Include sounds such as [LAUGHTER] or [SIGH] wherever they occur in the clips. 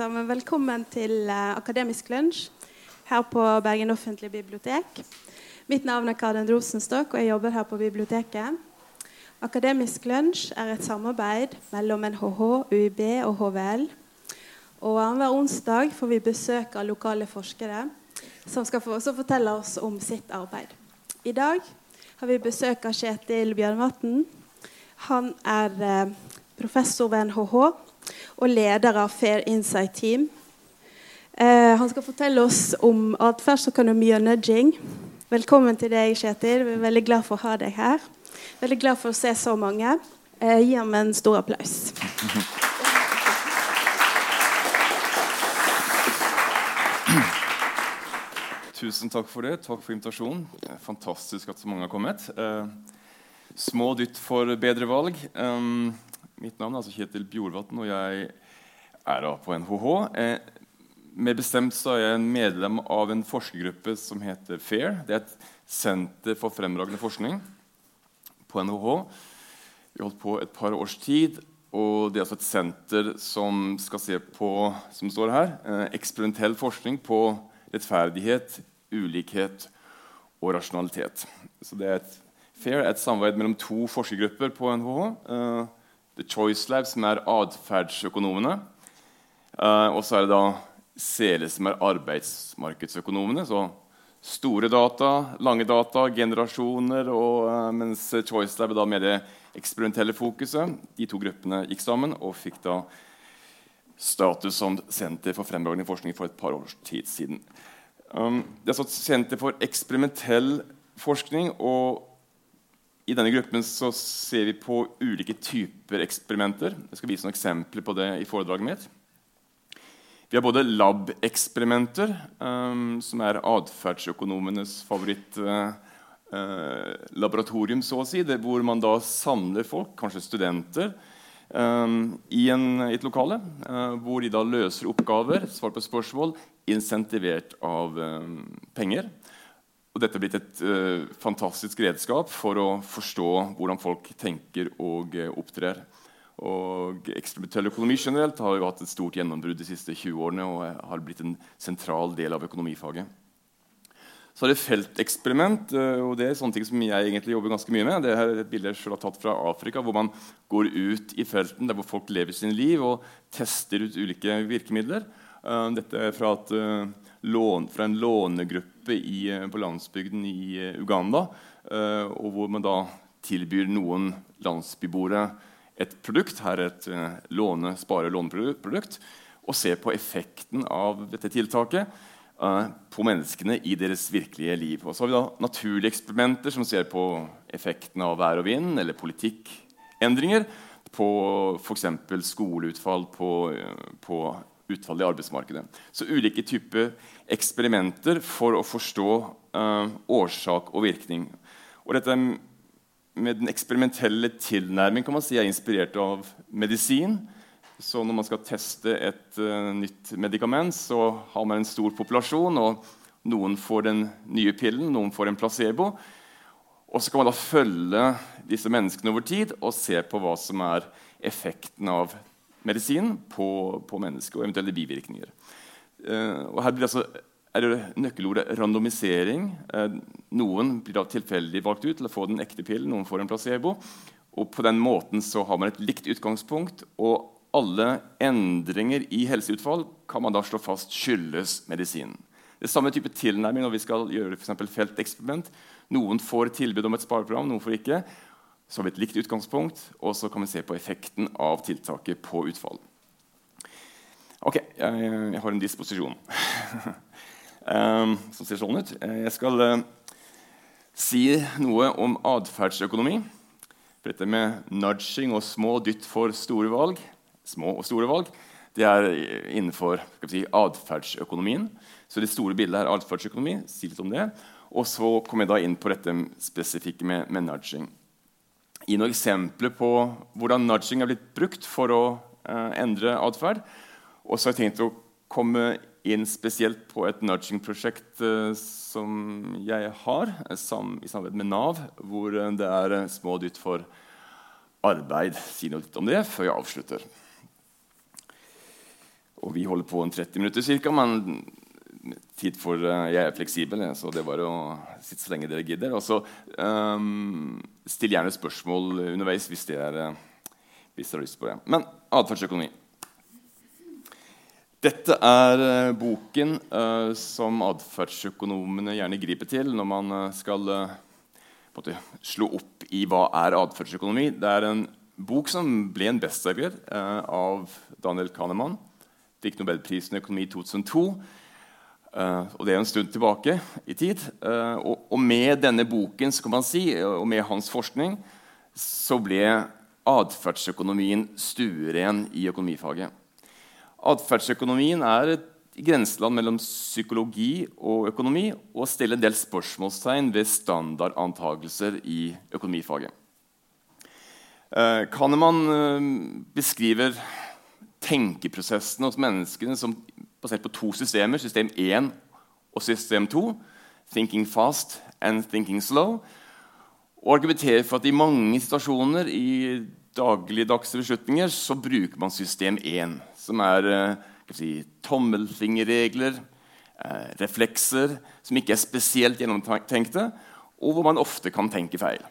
sammen. Velkommen til uh, Akademisk lunsj her på Bergen offentlige bibliotek. Mitt navn er Karin Rosenstock, og jeg jobber her på biblioteket. Akademisk lunsj er et samarbeid mellom NHH, UiB og HVL. Og Annenhver onsdag får vi besøk av lokale forskere som skal få, fortelle oss om sitt arbeid. I dag har vi besøk av Kjetil Bjørnvatn. Han er eh, professor ved NHH og leder av Fair Insight Team. Eh, han skal fortelle oss om atferdsøkonomi mye nudging. Velkommen til deg, Kjetil. Vi er veldig glad for å ha deg her. Veldig glad for å se så mange. Eh, gi ham en stor applaus. Tusen takk for det. Takk for invitasjonen. Fantastisk at så mange har kommet. Eh, små dytt for bedre valg. Um, mitt navn er altså Kjetil Bjorvatn, og jeg er da på NHH. Eh, mer bestemt så er jeg medlem av en forskergruppe som heter FAIR. Det er et senter for fremragende forskning på NHH. Vi holdt på et par års tid. Og det er altså et senter som skal se på som står her, eh, eksperimentell forskning på rettferdighet, ulikhet og rasjonalitet. Så det er et, FAIR er et samarbeid mellom to forskergrupper på NHH. The Choice Lab, som er atferdsøkonomene. Uh, og så er det da Sele, som er arbeidsmarkedsøkonomene. Så store data, lange data, generasjoner. Og, uh, mens Choice Lab er da med det eksperimentelle fokuset. De to gruppene gikk sammen og fikk da status som Senter for fremragende forskning for et par års tid siden. Um, det er så et Senter for eksperimentell forskning. og I denne gruppen så ser vi på ulike typer eksperimenter. Jeg skal vise noen eksempler på det i foredraget mitt. Vi har både lab-eksperimenter, um, som er atferdsøkonomenes favorittlaboratorium, uh, så å si, det, hvor man da samler folk, kanskje studenter, um, i, en, i, et lokale. Uh, hvor de da løser oppgaver, svarer på spørsmål, insentivert av um, penger. Og dette er blitt et uh, fantastisk redskap for å forstå hvordan folk tenker og uh, opptrer. Og Eksperimentell økonomi generelt har jo hatt et stort gjennombrudd de siste 20 årene og har blitt en sentral del av økonomifaget. Så er det felteksperiment, og det er sånne ting som jeg egentlig jobber ganske mye med. Det er et bilde jeg selv har tatt fra Afrika, hvor man går ut i felten der hvor folk lever sin liv og tester ut ulike virkemidler. Dette er fra, uh, lån, fra en lånegruppe i, uh, på landsbygden i Uganda. og hvor man da tilbyr noen landsbyboere et produkt. Her er et låne, spare-låneprodukt. Og ser på effekten av dette tiltaket på menneskene i deres virkelige liv. Og så har vi da naturlige eksperimenter som ser på effekten av vær og vind eller politikkendringer på f.eks. skoleutfall, på, på utfallet i arbeidsmarkedet. Så ulike typer eksperimenter for å forstå uh, årsak og virkning. Og dette med den eksperimentelle tilnærming kan man si er inspirert av medisin. Så når man skal teste et uh, nytt medikament, så har man en stor populasjon. og Noen får den nye pillen, noen får en placebo. Og så kan man da følge disse menneskene over tid og se på hva som er effekten av medisin på, på mennesket og eventuelle bivirkninger. Uh, og her blir altså, er det nøkkelordet randomisering. Uh, noen blir da tilfeldig valgt ut til å få den ekte pillen, noen får en placebo. Og på den måten så har man et likt utgangspunkt. og alle endringer i helseutfall kan man da slå fast skyldes medisinen. Det er samme type tilnærming når vi skal gjøre for felteksperiment. Noen får tilbud om et spareprogram, noen får ikke. Vi et likt utgangspunkt, og så kan vi se på effekten av tiltaket på utfall. Ok, jeg, jeg har en disposisjon um, [LAUGHS] som ser sånn ut. Jeg skal uh, si noe om atferdsøkonomi. Dette med nudging og små dytt for store valg, små og store valg, det er innenfor si, atferdsøkonomien. Så det store bildet er atferdsøkonomi. Si litt om det. Og så kommer jeg da inn på dette spesifikke med, med nudging gi noen eksempler på hvordan nudging er blitt brukt for å uh, endre atferd. Og så har jeg tenkt å komme inn spesielt på et nudging-prosjekt uh, som jeg har sam, i samarbeid med Nav, hvor uh, det er små dytt for arbeid. Si noe litt om det før jeg avslutter. Og vi holder på en 30 minutter ca. Men tid for uh, Jeg er fleksibel, så det bare å sitte så lenge dere gidder. Og så um, still gjerne spørsmål underveis er, uh, hvis dere har lyst på det. Men atferdsøkonomi. Dette er uh, boken som atferdsøkonomene gjerne griper til når man skal måte, slå opp i hva er atferdsøkonomi. Det er en bok som ble en bestselger av Daniel Kahneman. Fikk Nobelprisen i økonomi i 2002. Uh, og det er en stund tilbake i tid. Uh, og, med denne boken kan man si, og med hans forskning så ble atferdsøkonomien stueren i økonomifaget. Atferdsøkonomien er et grenseland mellom psykologi og økonomi og stiller en del spørsmålstegn ved standardantagelser i økonomifaget. Uh, Kahneman beskriver tenkeprosessene hos menneskene som basert på to systemer, system 1 og system 2. Thinking fast and thinking slow. Og argumenterer for at i mange situasjoner i dagligdagse beslutninger så bruker man system 1, som er eh, si, tommelfingerregler, eh, reflekser som ikke er spesielt gjennomtenkte, og hvor man ofte kan tenke feil.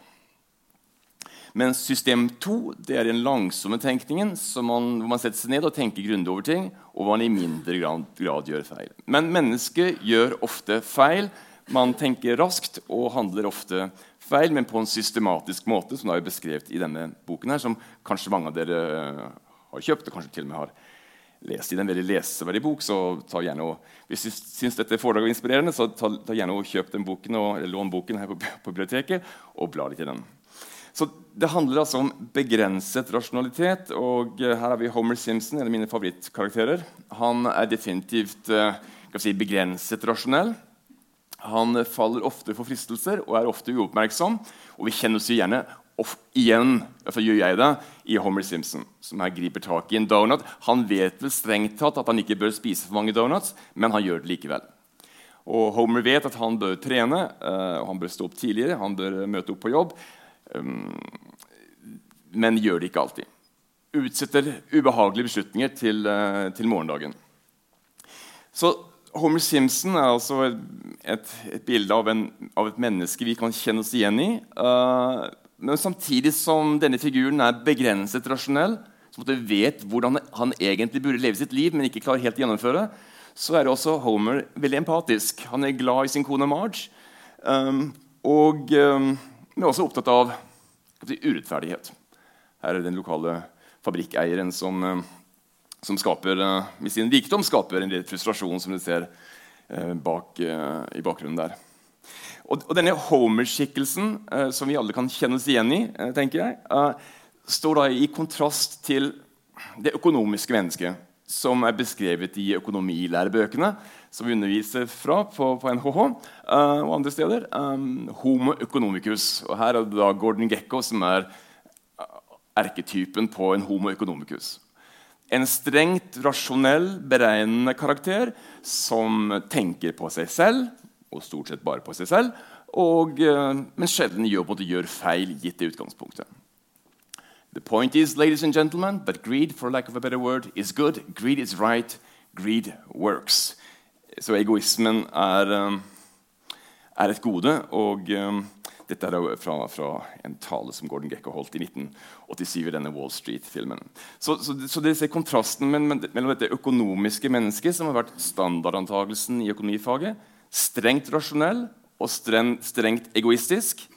Men system 2 det er den langsomme tenkningen man, hvor man setter seg ned og tenker grundig over ting, og hvor man i mindre grad, gjør feil. Men mennesket gjør ofte feil. Man tenker raskt og handler ofte feil, men på en systematisk måte, som er beskrevet i denne boken, her, som kanskje mange av dere eh, har kjøpt, og kanskje til og med har lest i den veldig leseverdig bok. så ta gjerne og, Hvis du syns dette foredraget er inspirerende, så ta, ta, gjerne og kjøp den boken og, lån boken her på, på biblioteket og bla litt i den. Så Det handler altså om begrenset rasjonalitet. og uh, Her har vi Homer Simpson, en av mine favorittkarakterer. Han er definitivt uh, si, begrenset rasjonell. Han faller ofte for fristelser og er ofte uoppmerksom. Og vi kjenner oss gjerne off, igjen altså gjør jeg det, i Homer Simpson, som her griper tak i en donut. Han vet vel strengt tatt at han ikke bør spise for mange donuts, men han gjør det likevel. Og Homer vet at han bør trene, han bør stå opp tidligere, han bør møte opp på jobb. Um, men gjør det ikke alltid. Utsetter ubehagelige beslutninger til, uh, til morgendagen. Så Homer Simpson er altså et, et bilde av, en, av, et menneske vi kan kjenne oss igjen i. Uh, men samtidig som denne figuren er begrenset rasjonell, som vet hvordan han egentlig burde leve sitt liv, men ikke klarer helt å gjennomføre, så er også Homer veldig empatisk. Han er glad i sin kone Marge. Um, og um, men også opptatt av si, urettferdighet. Her er den lokale fabrikkeieren som, eh, som skaper, eh, med sin rikdom skaper en litt frustrasjon, som du ser eh, bak, i bakgrunnen der. Og, og denne Homer-skikkelsen, som vi alle kan kjenne oss igjen i, tenker jeg, står da i kontrast til det økonomiske mennesket som er beskrevet i økonomilærebøkene som vi underviser fra på, på NHH uh, eh, og andre steder. Um, homo economicus. Og her er det da Gordon Gekko som er eh, erketypen på en homo economicus. En strengt rasjonell, beregnende karakter som tenker på seg selv, og stort sett bare på seg selv, og, uh, men sjelden gjør, gjør feil gitt det utgangspunktet. The point is, ladies and gentlemen, that greed, for lack of a better word, is good. Greed is right. Greed works. Så egoismen er, um, er et gode. Og um, dette er fra, fra, en tale som Gordon Gekko holdt i 1987 i denne Wall Street-filmen. Så, så, så dere ser kontrasten mellom dette økonomiske mennesket, som har vært standardantagelsen i økonomifaget, strengt rasjonell og strengt, strengt egoistisk,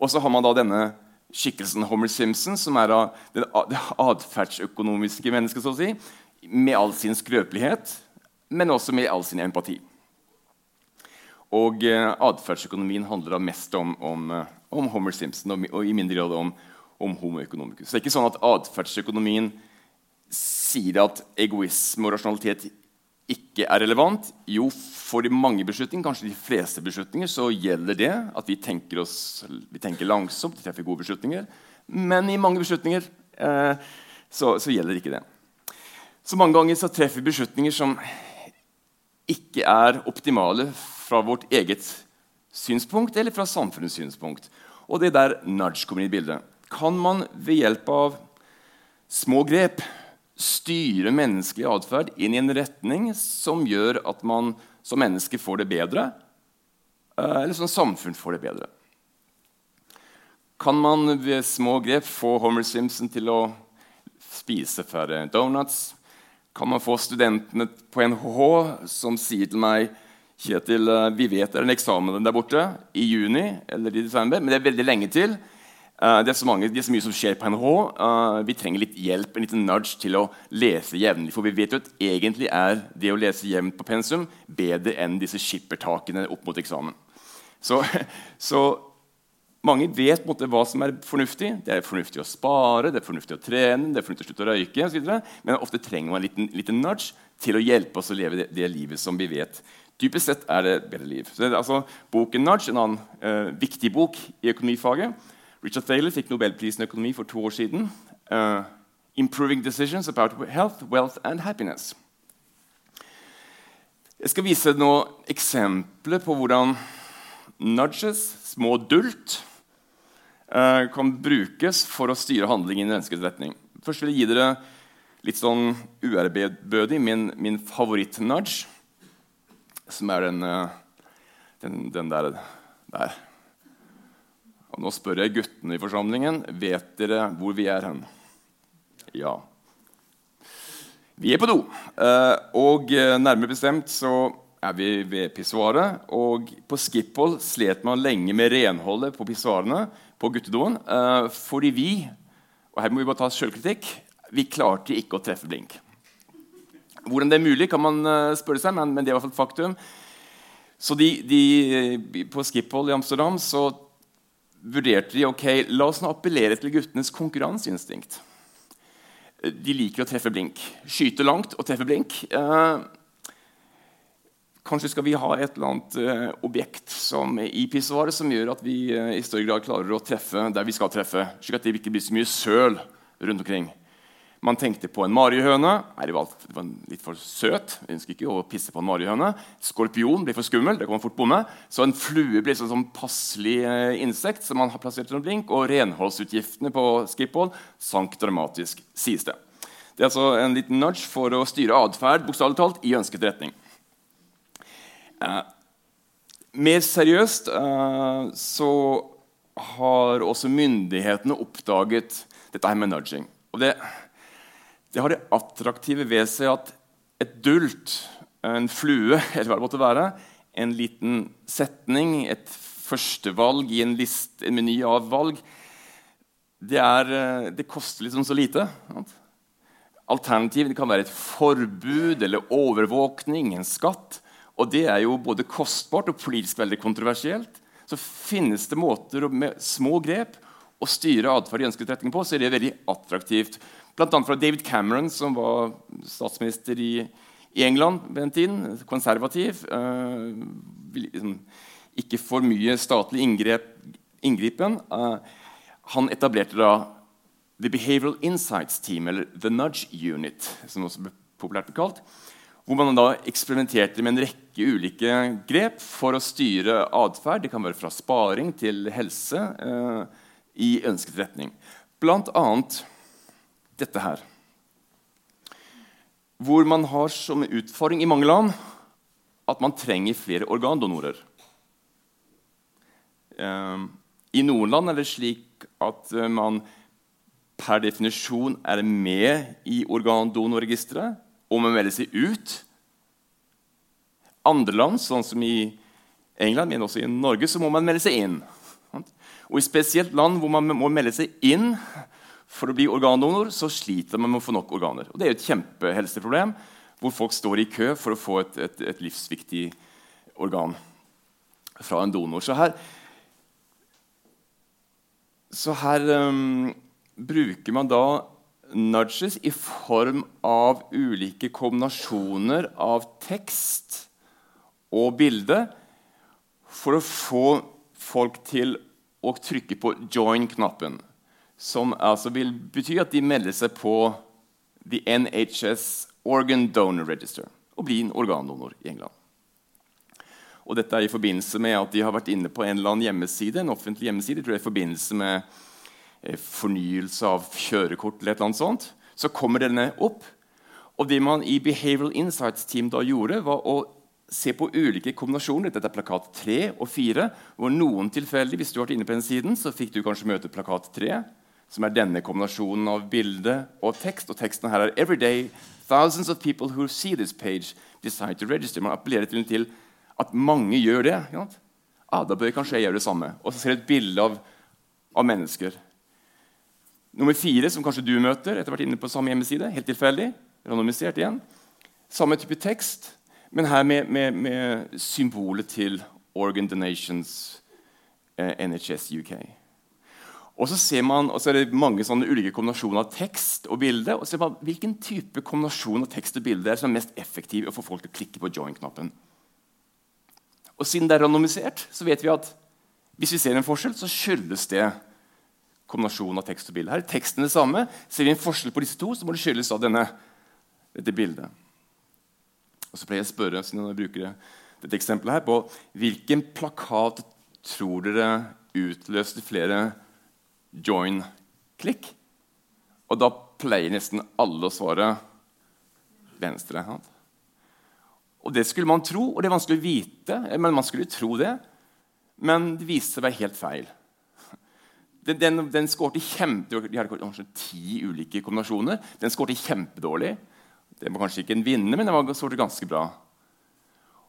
og så har man da denne skikkelsen Homer Simpson, som er av det atferdsøkonomiske mennesket, så å si, med all sin skrøpelighet, men også med all sin empati. Og eh, atferdsøkonomien handler da mest om, om, eh, om, Homer Simpson og, og, i mindre grad om, om homo economicus. Det er ikke sånn at atferdsøkonomien sier at egoisme og rasjonalitet ikke er relevant. Jo, for de mange beslutninger, kanskje de fleste beslutninger, så gjelder det at vi tenker, oss, vi tenker langsomt, vi treffer gode beslutninger. Men i mange beslutninger eh, så, så, gjelder ikke det. Så mange ganger så treffer vi beslutninger som ikke er optimale fra vårt eget synspunkt eller fra samfunnets synspunkt. Og det er der nudge kommer inn i bildet. Kan man ved hjelp av små grep styre menneskelig atferd inn i en retning som gjør at man som menneske får det bedre, eh, eller som samfunn får det bedre. Kan man ved små grep få Homer Simpson til å spise færre donuts? Kan man få studentene på NHH som sier til meg Kjetil, eh, vi vet det er en eksamen der borte i juni eller i desember, men det er veldig lenge til. Uh, det, er mange, det, er så mye som skjer på NH. Uh, vi trenger litt hjelp, en liten nudge til å lese jevnlig. For vi vet jo at egentlig er det å lese jevnt på pensum bedre enn disse skippertakene opp mot eksamen. Så, [LAUGHS] så mange vet måte, hva som er fornuftig. Det er fornuftig å spare, det er fornuftig å trene, det er fornuftig å slutte å røyke osv. Men ofte trenger man en liten, liten nudge til å hjelpe oss å leve det, det livet som vi vet Typisk sett er det bedre liv. Så det er altså Boken 'Nudge', en annen uh, viktig bok i økonomifaget. Richard Thaler fikk Nobelprisen i økonomi for to år siden. Uh, 'Improving Decisions About Health, Wealth and Happiness'. Jeg skal vise noen eksempler på hvordan nudges, små dult, uh, kan brukes for å styre handlingen i ønsket retning. Først vil jeg gi dere litt sånn uærbødig min, min favoritt-nudge som er den, uh, den, den der, der. Nå spør jeg guttene i forsamlingen vet dere hvor vi er hen. Ja. Vi er på do. Eh, og eh, nærmere bestemt så er vi ved pissoaret. Og på Skiphol slet man lenge med renholdet på pissoarene på guttedoen. Fordi vi og her må vi bare ta selvkritikk, vi klarte ikke å treffe blink. Hvordan det er mulig, kan man spørre seg, men, men, det er i hvert fall et faktum. Så de, de, På Skiphol i Amsterdam så vurderte de ok, la oss nå appellere til guttenes konkurranseinstinkt. De liker å treffe blink. Skyte langt og treffe blink. Eh, kanskje skal vi ha et eller annet eh, objekt som, i pissoaret som gjør at vi eh, i større grad klarer å treffe der vi skal treffe, slik at det ikke blir så mye søl rundt omkring. Man tenkte på en marihøne. Nei, det var, litt for søt. Jeg ønsker ikke å pisse på en marihøne. Skorpion blir for skummel. det kan man fort bomme. Så en flue blir sånn, sånn passelig eh, insekt som man har plassert under blink. Og renholdsutgiftene på Skiphol sank dramatisk, sies det. Det er altså en liten nudge for å styre atferd talt, i ønsket retning. Eh, mer seriøst eh, så har også myndighetene oppdaget dette her med nudging. Og det det har det attraktive ved seg at et dult, en flue, [LAUGHS] eller hva det måtte være, en liten setning, et førstevalg i en, list, en meny av valg, det, er, eh, det koster liksom så lite. Alternativet kan være et forbud eller overvåkning, en skatt. Og det er jo både kostbart og politisk veldig kontroversielt. Så finnes det måter med små grep å styre atferd i ønsket retning på, så er det veldig attraktivt Bl.a. fra David Cameron, som var statsminister i, England ved den tiden. Konservativ. Uh, liksom, ikke for mye statlig inngrep, inngripen. Uh, han etablerte da The Behavioral Insights Team, eller The Nudge Unit, som også ble populært kalt. Hvor man da eksperimenterte med en rekke ulike grep for å styre atferd. Det kan være fra sparing til helse uh, i ønsket retning. Blant annet dette her. Hvor man har som utfordring i mange land at man trenger flere organdonorer. Ehm, I noen land er det slik at eh, man per definisjon er med i organdonorregisteret og må melde seg ut. Andre land, sånn som i England, men også i Norge, så må man melde seg inn. Og I spesielt land hvor man må melde seg inn, for å bli organdonor så sliter man med å få nok organer. Og Det er jo et kjempehelseproblem hvor folk står i kø for å få et, et, et livsviktig organ fra en donor. Så her, så her um, bruker man da nudges i form av ulike kombinasjoner av tekst og bilde for å få folk til å trykke på join-knappen som altså vil bety at de melder seg på The NHS Organ Donor Register og blir en organdonor i England. Og dette er i forbindelse med at de har vært inne på en eller annen hjemmeside, en offentlig hjemmeside, tror jeg i forbindelse med eh, fornyelse av kjørekort eller et eller annet sånt, så kommer denne opp. Og det man i Behavioral Insights Team da gjorde, var å se på ulike kombinasjoner. Dette er plakat 3 og 4. hvor noen tilfeldig, Hvis du har vært inne på den siden, så fikk du kanskje møte plakat 3, som er denne kombinasjonen av bilde og tekst. Og teksten her er «Every day, thousands of people who see this page decide to register». Man appellerer til, til at mange gjør det. Ja? Ah, da bør kanskje jeg gjøre det samme. Og så ser jeg et bilde av, av mennesker. Nummer fire, som kanskje du møter etter hvert inne på samme hjemmeside. helt tilfeldig, randomisert igjen. Samme type tekst. Men her med, med, med symbolet til Organ Donations eh, NHS UK. Og så ser man, og så er det mange sånne ulike kombinasjoner av tekst og bilde. og så ser man Hvilken type kombinasjon av tekst og bilde er som er mest effektiv å få folk til å klikke på join-knappen? Og Siden det er randomisert, så vet vi at hvis vi ser en forskjell, så skyldes det kombinasjonen av tekst og bilde. Her er teksten det samme. Ser vi en forskjell på disse to, så må det skyldes av denne, dette bildet. Og så pleier jeg å spørre siden jeg bruker dette eksempelet her, på hvilken plakat tror dere utløste flere join-klikk? Og da pleier nesten alle å svare venstre. Og det skulle man tro, og det er vanskelig å vite, men man skulle tro det. Men det viste seg å være helt feil. Den, den, den skårte kjempe, De hadde kanskje ti ulike kombinasjoner. Den skårte kjempedårlig. Det var kanskje ikke en vinner, men den sorte ganske bra.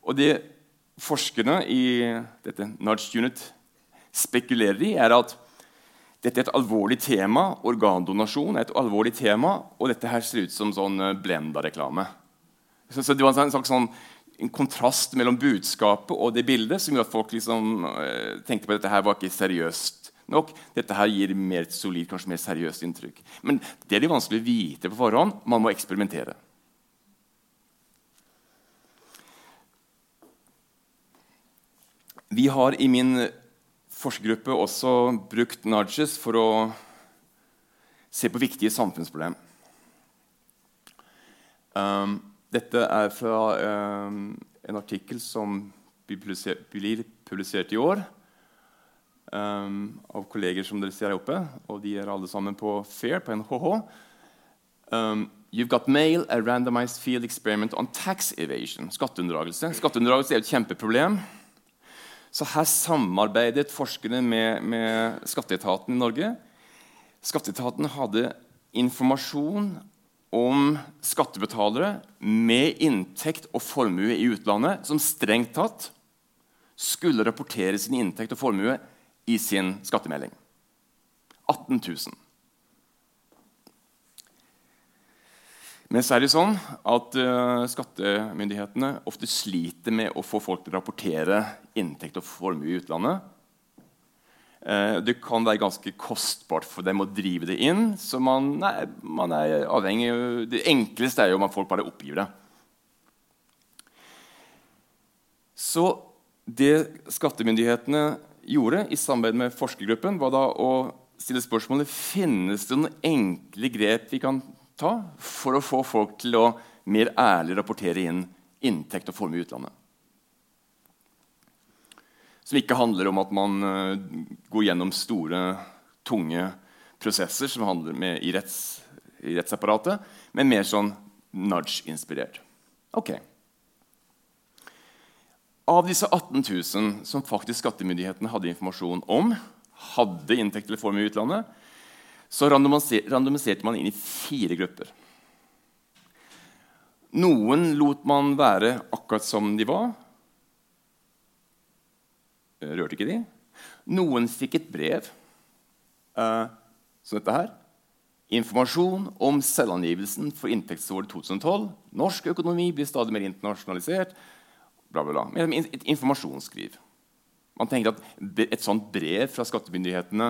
Og det forskerne i dette Nudge Unit spekulerer i, er at dette er et alvorlig tema. Organdonasjon er et alvorlig tema, og dette her ser ut som sånn eh, Blenda-reklame. Så, så, Det var en slags sånn, en kontrast mellom budskapet og det bildet som gjorde at folk liksom, eh, tenkte på at dette her var ikke seriøst nok. Dette her gir mer solid, kanskje mer seriøst inntrykk. Men det er det vanskelig å vite på forhånd. Man må eksperimentere. Vi har i min forskergruppe også brukt nudges for å se på viktige samfunnsproblem. Um, dette er fra um, en artikkel som blir publisert, i år um, av kolleger som dere ser her oppe. Og de er alle sammen på FAIR på NHH. Um, You've got mail, a randomized field experiment on tax evasion. Skatteunndragelse. Skatteunndragelse er et kjempeproblem. Så her samarbeidet forskerne med, med skatteetaten i Norge. Skatteetaten hadde informasjon om skattebetalere med inntekt og formue i utlandet som strengt tatt skulle rapportere sin inntekt og formue i sin skattemelding. 18 000. Men så er det sånn at uh, skattemyndighetene ofte sliter med å få folk til å rapportere inntekt og formue i utlandet. Uh, det kan være ganske kostbart for dem å drive det inn. Så man, nei, man er avhengig Det enkleste er jo om folk bare oppgir det. Så det skattemyndighetene gjorde i samarbeid med forskergruppen, var da å stille spørsmålet finnes det noen enkle grep vi kan ta for å få folk til å mer ærlig rapportere inn inntekt og formue i utlandet. Som ikke handler om at man uh, går gjennom store, tunge prosesser som handler med, i, retts, i rettsapparatet, men mer sånn nudge-inspirert. Ok. Av disse 18 000 som faktisk skattemyndighetene hadde informasjon om, hadde inntekt eller formue i utlandet, så randomiserte man inn i fire grupper. Noen lot man være akkurat som de var. Rørte ikke de. Noen fikk et brev uh, som dette her. Informasjon om selvangivelsen for inntektsåret 2012. Norsk økonomi blir stadig mer internasjonalisert. Bla, bla, bla. Et informasjonsskriv. Man tenker at Et sånt brev fra skattemyndighetene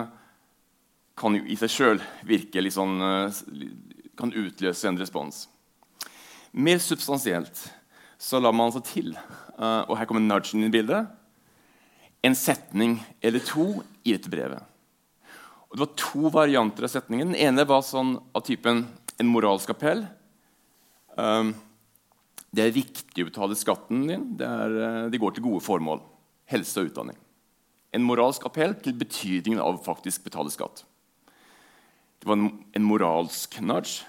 kan jo i seg sjøl virke litt sånn eh, Kan utløse en respons. Mer substansielt så lar man altså til, uh, og her kommer nudgen i bildet, en setning eller to i dette brevet. Og det var to varianter av setningen. Den ene var sånn av typen en moralsk appell. Um, det er viktig å betale skatten din. Det, er, det går til gode formål. Helse og utdanning. En moralsk appell til betydningen av faktisk betale skatt. Det var en, en moralsk nudge.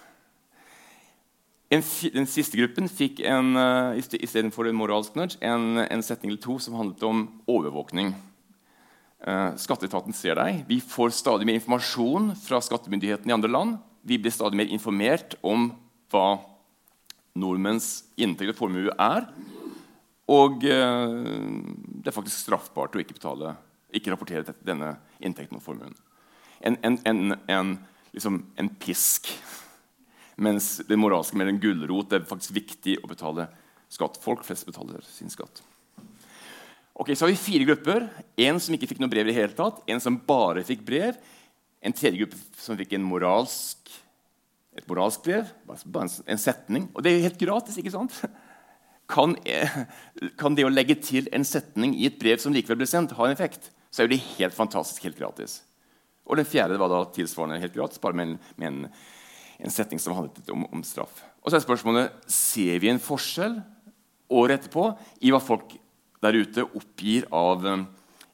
En, den siste gruppen fikk en, uh, istedenfor en moralsk nudge en, en, setning eller to som handlet om overvåkning. Uh, skatteetaten ser deg. Vi får stadig mer informasjon fra skattemyndighetene i andre land. Vi blir stadig mer informert om hva nordmenns inntekt og formue er. Og uh, det er faktisk straffbart å ikke, betale, ikke rapportere denne inntekten og formuen. En, en, en, liksom en pisk. Mens det moralske med en gulrot det er faktisk viktig å betale skatt. Folk flest betaler sin skatt. Ok, Så har vi fire grupper. En som ikke fikk noe brev i det hele tatt. En som bare fikk brev. En tredje gruppe som fikk moralsk, et moralsk brev. Bare en, setning. Og det er jo helt gratis. ikke sant? Kan, kan, det å legge til en setning i et brev som likevel ble sendt, ha en effekt, så er det helt fantastisk helt gratis. Og den fjerde var da tilsvarende helt gratis, bare med en, med en, en setning som handlet om, om, straff. Og så er spørsmålet ser vi en forskjell året etterpå i hva folk der ute oppgir av um,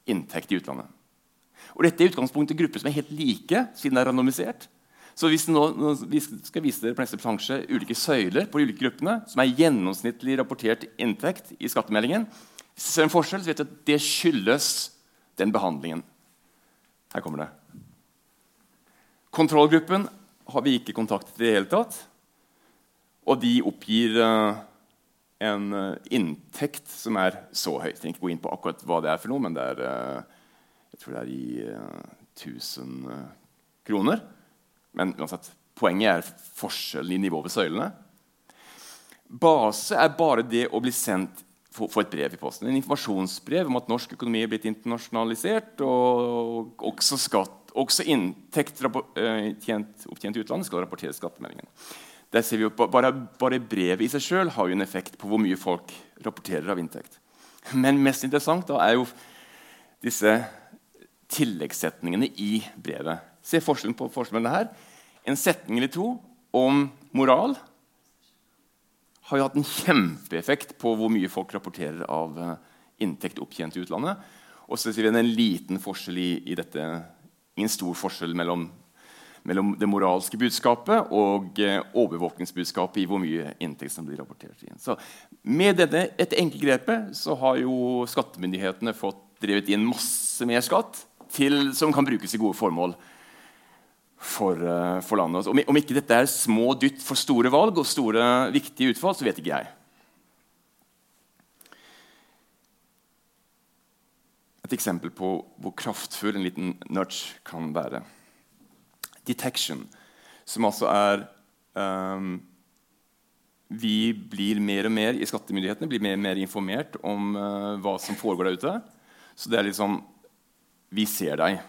inntekt i utlandet. Og Dette er utgangspunktet grupper som er helt like, siden det er randomisert. Så hvis nå, nå vi skal vise dere på neste plansje ulike søyler på de ulike gruppene, som er gjennomsnittlig rapportert inntekt i skattemeldingen, hvis vi ser en forskjell, så vet vi at det skyldes den behandlingen. Her kommer det. Kontrollgruppen har vi ikke kontaktet i det hele tatt. Og de oppgir uh, en uh, inntekt som er så høy. Jeg trenger ikke gå inn på akkurat hva det er for noe, men det er, uh, jeg tror det er i 1000 kroner. Men uansett, poenget er forskjellen i nivå ved søylene. Base er bare det å bli sendt få et brev i posten. En informasjonsbrev om at norsk økonomi er blitt internasjonalisert. Og også skatt også inntekt eh, tjent, opptjent i utlandet skal rapporteres skattemeldingen. Der ser vi jo, bare, bare brevet i seg sjøl har jo en effekt på hvor mye folk rapporterer av inntekt. Men mest interessant da er jo disse tilleggssetningene i brevet. Se forskjellen på forskjellen her. En setning eller to om moral har jo hatt en kjempeeffekt på hvor mye folk rapporterer av eh, inntekt opptjent i utlandet. Og så ser vi en liten forskjell i, i dette ingen stor forskjell mellom, mellom det moralske budskapet og eh, overvåkningsbudskapet i hvor mye inntekt som blir rapportert inn. Så med dette, et enkelt grepet så har jo skattemyndighetene fått drevet inn masse mer skatt til, som kan brukes i gode formål for, uh, for landet. Om, om, ikke dette er små dytt for store valg og store viktige utfall, så vet ikke jeg. et eksempel på hvor kraftfull en liten nudge kan være. Detection, som altså er um, Vi blir mer og mer i skattemyndighetene blir mer og mer informert om uh, hva som foregår der ute. Så det er liksom Vi ser deg,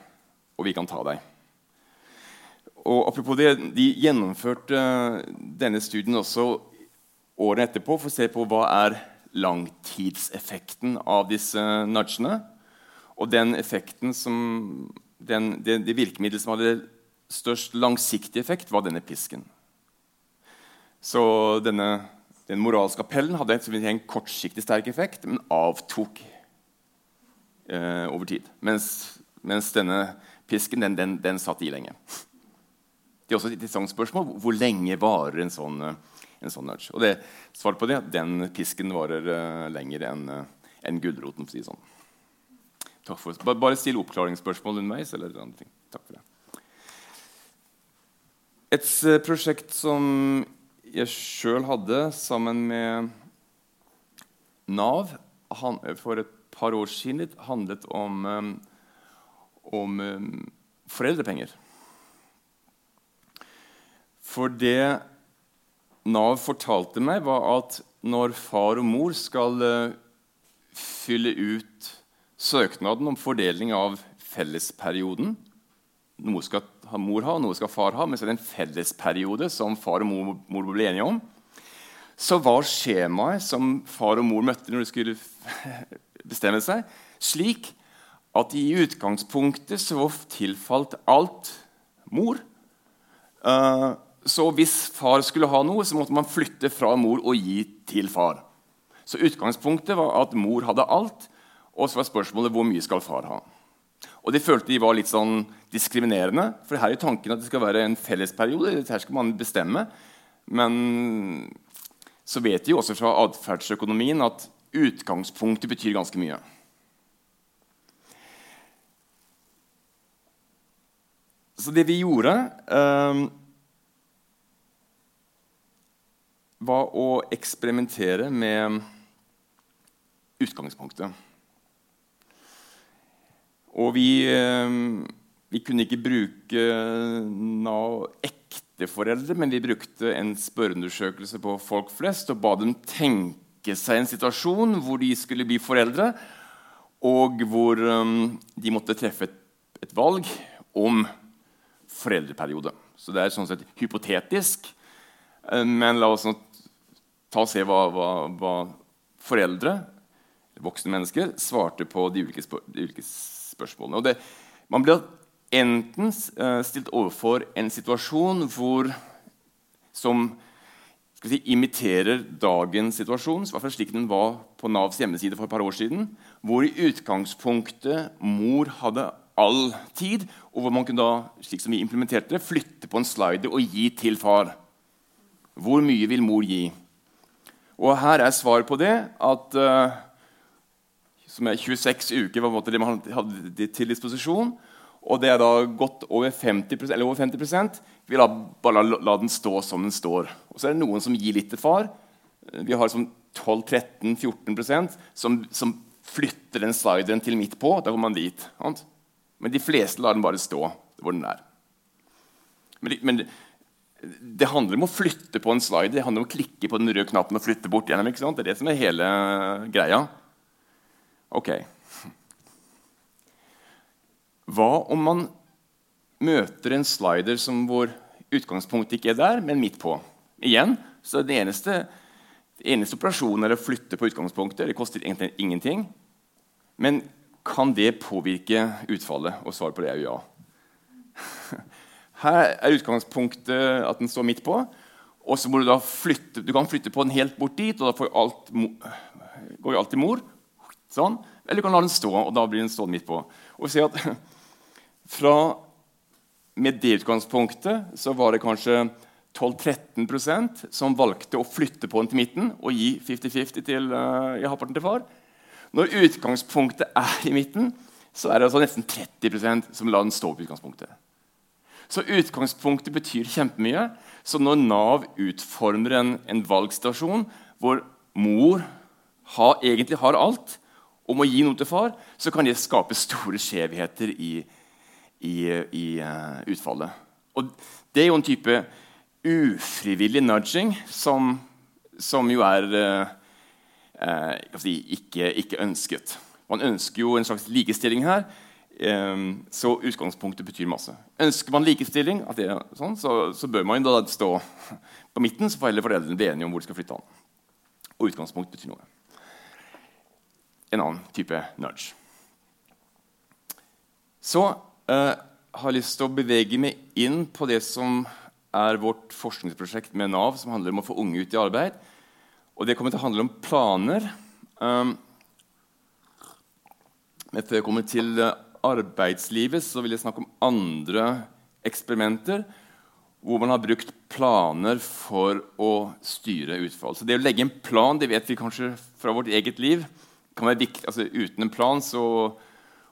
og vi kan ta deg. Og apropos det, De gjennomførte uh, denne studien også året etterpå for å se på hva er langtidseffekten av disse nudgene. Og den effekten som, den, det, det virkemiddelet som hadde størst langsiktig effekt, var denne pisken. Så denne, den moralske appellen hadde en kortsiktig sterk effekt, men avtok eh, over tid. Mens, mens, denne pisken den, den, den, satt i lenge. Det er også et interessant spørsmål. Hvor lenge varer en sånn, en sånn nudge? Og det, svaret på det den pisken varer uh, lenger enn uh, en gulroten. for å si sånn. Takk. Bare still oppklaringsspørsmål underveis. eller andre ting. Takk for det. Et eh, prosjekt som jeg sjøl hadde sammen med Nav for et par år siden, handlet om, eh, om eh, foreldrepenger. For det Nav fortalte meg, var at når far og mor skal fylle ut søknaden om fordeling av fellesperioden. Noe skal mor ha, noe skal far ha, men så er det en fellesperiode som far og mor, mor ble enige om. Så var skjemaet som far og mor møtte når de skulle [LAUGHS] bestemme seg, slik at i utgangspunktet så tilfalt alt mor. Uh, så hvis far skulle ha noe, så måtte man flytte fra mor og gi til far. Så utgangspunktet var at mor hadde alt, og så var spørsmålet hvor mye skal far ha. Og De følte de var litt sånn diskriminerende. For her er tanken at det skal være en fellesperiode. Her skal man bestemme. Men så vet de jo også fra atferdsøkonomien at utgangspunktet betyr ganske mye. Så det vi gjorde, eh, var å eksperimentere med utgangspunktet. Og vi, eh, vi kunne ikke bruke noe ekte foreldre, men vi brukte en spørreundersøkelse på folk flest og ba dem tenke seg en situasjon hvor de skulle bli foreldre, og hvor um, de måtte treffe et, et, valg om foreldreperiode. Så det er sånn sett hypotetisk, men la oss nå ta og se hva, hva, hva foreldre, voksne mennesker, svarte på de ulike, spør de ulike spørsmålene. Det, man blir enten uh, stilt overfor en situasjon hvor, som si, imiterer dagens situasjon, slik den var på Navs hjemmeside for et par år siden, hvor i utgangspunktet mor hadde all tid, og hvor man kunne da, slik som vi implementerte det, flytte på en slider og gi til far. Hvor mye vil mor gi? Og her er svaret på det at uh, som er 26 uker var det man hadde til disposisjon. Og det er da godt over 50, eller over 50 Vi la, bare la, la, den stå som den står. Og så er det noen som gir litt til far. Vi har sånn 12-13-14% som, som flytter den slideren til midt på. Da kommer man dit. Men de fleste lar den bare stå hvor den er. Men, men det handler om å flytte på en slider. Det handler om å klikke på den røde knappen og flytte bort gjennom. ikke sant? Det er det som er hele greia. Ok. Hva om man møter en slider som hvor utgangspunktet ikke er der, men midt på? Igjen, så det eneste, det eneste operasjonen er å flytte på utgangspunktet. Det koster egentlig ingenting. Men kan det påvirke utfallet? Og svaret på det er jo ja. Her er utgangspunktet at den står midt på. Og så må du da flytte, du kan flytte på den helt bort dit, og da alt, går jo alt til mor. Sånn. Eller du kan la den stå, og da blir den stående midt på. Og vi ser at [LAUGHS] fra Med det utgangspunktet så var det kanskje 12-13% som valgte å flytte på den til midten og gi 50-50 til uh, i halvparten til far. Når utgangspunktet er i midten, så er det altså nesten 30% som lar den stå på utgangspunktet. Så utgangspunktet betyr kjempemye. Så når Nav utformer en, en valgstasjon hvor mor ha, egentlig har alt og må gi noe til far, så kan det skape store skjevheter i, i, i uh, utfallet. Og det er jo en type ufrivillig nudging som, som jo er uh, uh, ikke, ikke, ønsket. Man ønsker jo en slags likestilling her. Um, så utgangspunktet betyr masse. Ønsker man likestilling, sånn, så, så, bør man da stå [LAUGHS] på midten, så får heller foreldrene bli enige om hvor de skal flytte han. Og utgangspunkt betyr noe. En annen type nudge. Så eh, har jeg lyst til å bevege meg inn på det som er vårt forskningsprosjekt med Nav, som handler om å få unge ut i arbeid. Og det kommer til å handle om planer. Um, men før jeg kommer til uh, arbeidslivet så vil jeg snakke om andre eksperimenter hvor man har brukt planer for å styre utfall. Så det å legge en plan det vet vi kanskje fra vårt eget liv, kan være viktig. Altså, uten en plan så,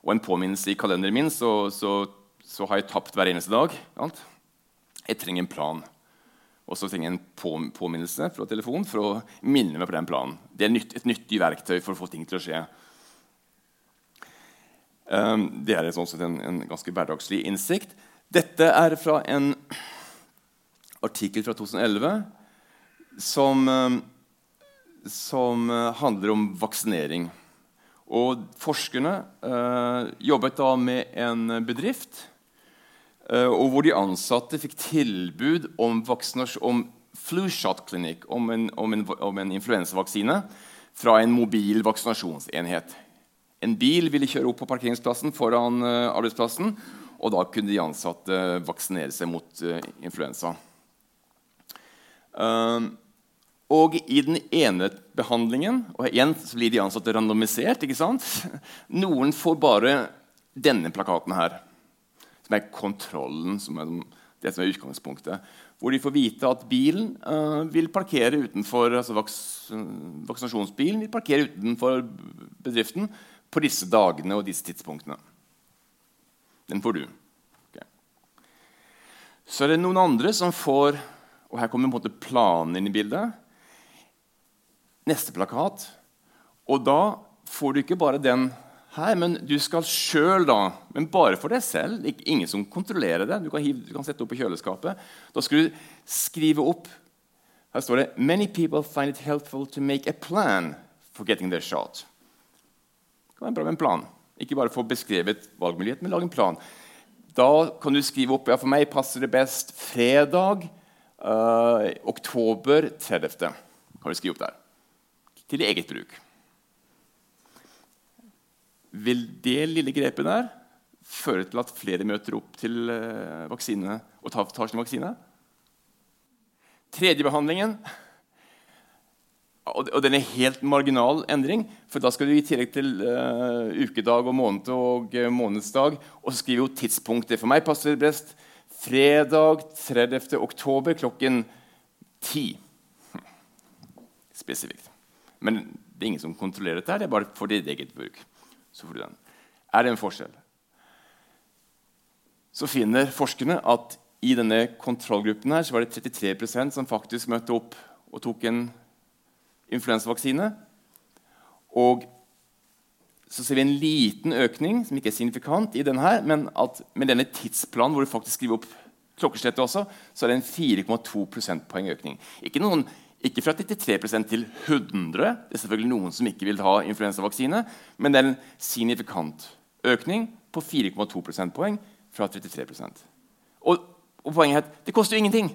og en påminnelse i kalenderen min så, så, så har jeg tapt hver eneste dag. Alt. Jeg trenger en plan. Og så trenger jeg en på, påminnelse fra telefonen for å minne meg på den planen. Det er nytt, et nyttig verktøy for å få ting til å skje. Ehm, det er sånn en, en, ganske hverdagslig innsikt. Dette er fra en artikkel fra 2011 som, ehm, som eh, handler om vaksinering. Og forskerne eh, jobbet da med en bedrift eh, og hvor de ansatte fikk tilbud om, om flu shot clinic, om om om en influensavaksine, fra en mobil vaksinasjonsenhet. En bil ville kjøre opp på parkeringsplassen foran uh, arbeidsplassen. Og da kunne de ansatte vaksinere seg mot uh, influensa. Uh, og i den ene behandlingen og igjen blir de ansatte randomisert. ikke sant? [LAUGHS] Noen får bare denne plakaten her, som er kontrollen, som er Det som er utgangspunktet. Hvor de får vite at bilen uh, vil parkere utenfor altså vaks vaksinasjonsbilen vil parkere utenfor bedriften på disse dagene og disse tidspunktene. Den får du. Okay. Så er det noen andre som får Og her kommer på en måte planen inn i bildet. Neste plakat. Og da får du ikke bare den her, men du skal sjøl, da. Men bare for deg selv. Ingen som kontrollerer det. Du kan, hive, du kan sette opp i kjøleskapet. Da skal du skrive opp Her står det Many people find it helpful to make a plan for getting their shot. Det kan være bra med en plan. Ikke bare få beskrevet valgmulighet, men lage en plan. Da kan du skrive opp ja, for meg passer det best fredag, uh, oktober 30. kan du skrive opp der. Til eget bruk. Vil det lille grepet der føre til at flere møter opp til uh, vaksine og tar, sin vaksine? Tredjebehandlingen og, og den er helt marginal endring. For da skal du i tillegg til uh, ukedag og måned og uh, månedsdag og så skriver jo tidspunktet. For meg passer det best fredag 30. oktober klokken 10. Hm. Spesifikt. Men det er ingen som kontrollerer dette. Det er bare for ditt eget bruk. Så får du den. Er det en forskjell? Så finner forskerne at i denne kontrollgruppen her, så var det 33% som faktisk møtte opp og tok en influensavaksine. Og så ser vi en liten økning, som ikke er signifikant, i denne, men at med denne tidsplanen hvor du faktisk skriver opp klokkeslettet også, så er det en 4,2 prosentpoeng økning. Ikke, noen, ikke fra 93 til 100. Det er selvfølgelig noen som ikke vil ha influensavaksine, men det er en signifikant økning på 4,2 prosentpoeng fra 33 og, og poenget er at det koster jo ingenting.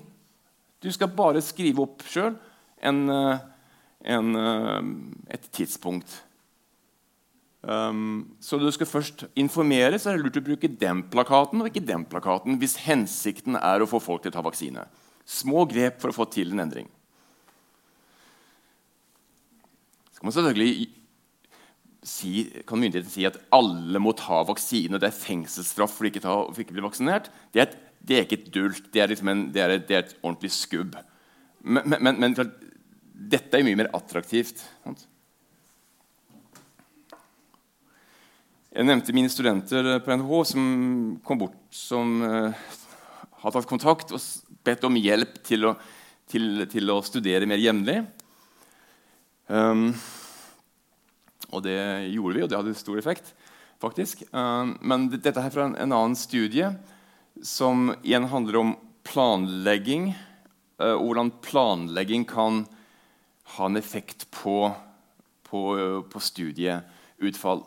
Du skal bare skrive opp sjøl en uh, en, eh, et tidspunkt. Um, så du skal først informere, så er det lurt å bruke den plakaten og ikke den plakaten hvis hensikten er å få folk til å ta vaksine. Små grep for å få til en endring. Så kan man selvfølgelig si, kan myndighetene si at alle må ta vaksine, og det er fengselsstraff for ikke, ikke bli vaksinert. Det er, et, det er ikke et dult, det er, liksom en, det er, et, det er et ordentlig skubb. Men, men, men, dette er mye mer attraktivt. Sant? Jeg nevnte mine studenter på NHH som kom bort, som uh, har tatt kontakt og bedt om hjelp til å, til, til å studere mer jevnlig. Um, og det gjorde vi, og det hadde stor effekt. faktisk. Um, men dette er fra en, en, annen studie som igjen handler om planlegging. Uh, hvordan planlegging kan ha en effekt på, på, på studieutfall.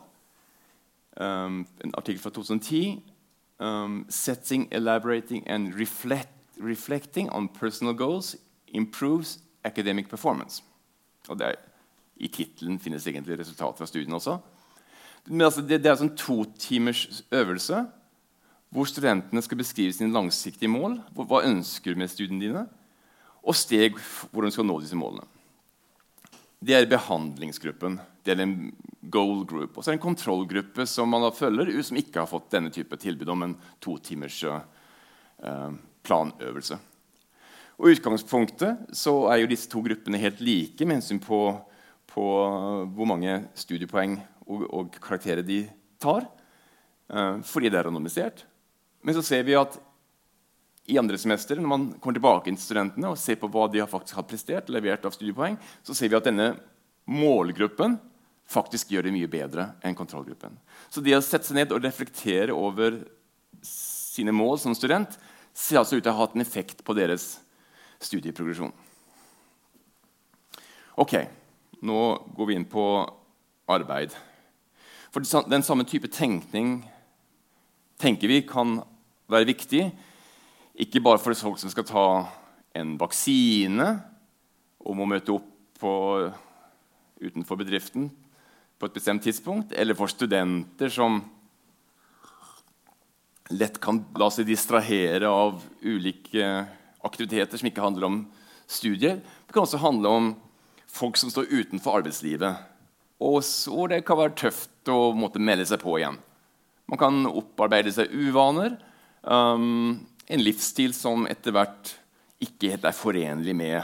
Um, en artikkel fra 2010. Um, 'Setting, elaborating and reflect, reflecting on personal goals improves academic performance'. Og er, I tittelen finnes egentlig resultatet fra studien også. Men altså, det, det, er en to timers øvelse hvor studentene skal beskrive sine langsiktige mål. Hva ønsker du med studiene dine? Og steg hvordan du skal nå disse målene. Det er behandlingsgruppen. Det er en goal group. Og så er det en kontrollgruppe som man da følger, som ikke har fått denne type tilbud om en to timers planøvelse. Og I utgangspunktet så er jo disse to gruppene helt like med hensyn på, på hvor mange studiepoeng og, og karakterer de tar, fordi det er anonymisert. Men så ser vi at i andre semester, når man kommer tilbake til studentene og ser på hva de har faktisk har prestert, levert av studiepoeng, så ser vi at denne målgruppen faktisk gjør det mye bedre enn kontrollgruppen. Så det å sette seg ned og reflektere over sine mål som student ser altså ut til å ha hatt en effekt på deres studieprogresjon. Ok, nå går vi inn på arbeid. For den samme type tenkning tenker vi kan være viktig ikke bare for folk som skal ta en vaksine og må møte opp på, utenfor bedriften på et bestemt tidspunkt, eller for studenter som lett kan la seg distrahere av ulike aktiviteter som ikke handler om studier. Det kan også handle om folk som står utenfor arbeidslivet, og så det kan være tøft å måtte melde seg på igjen. Man kan opparbeide seg uvaner. Um, en livsstil som etter hvert ikke helt er forenlig med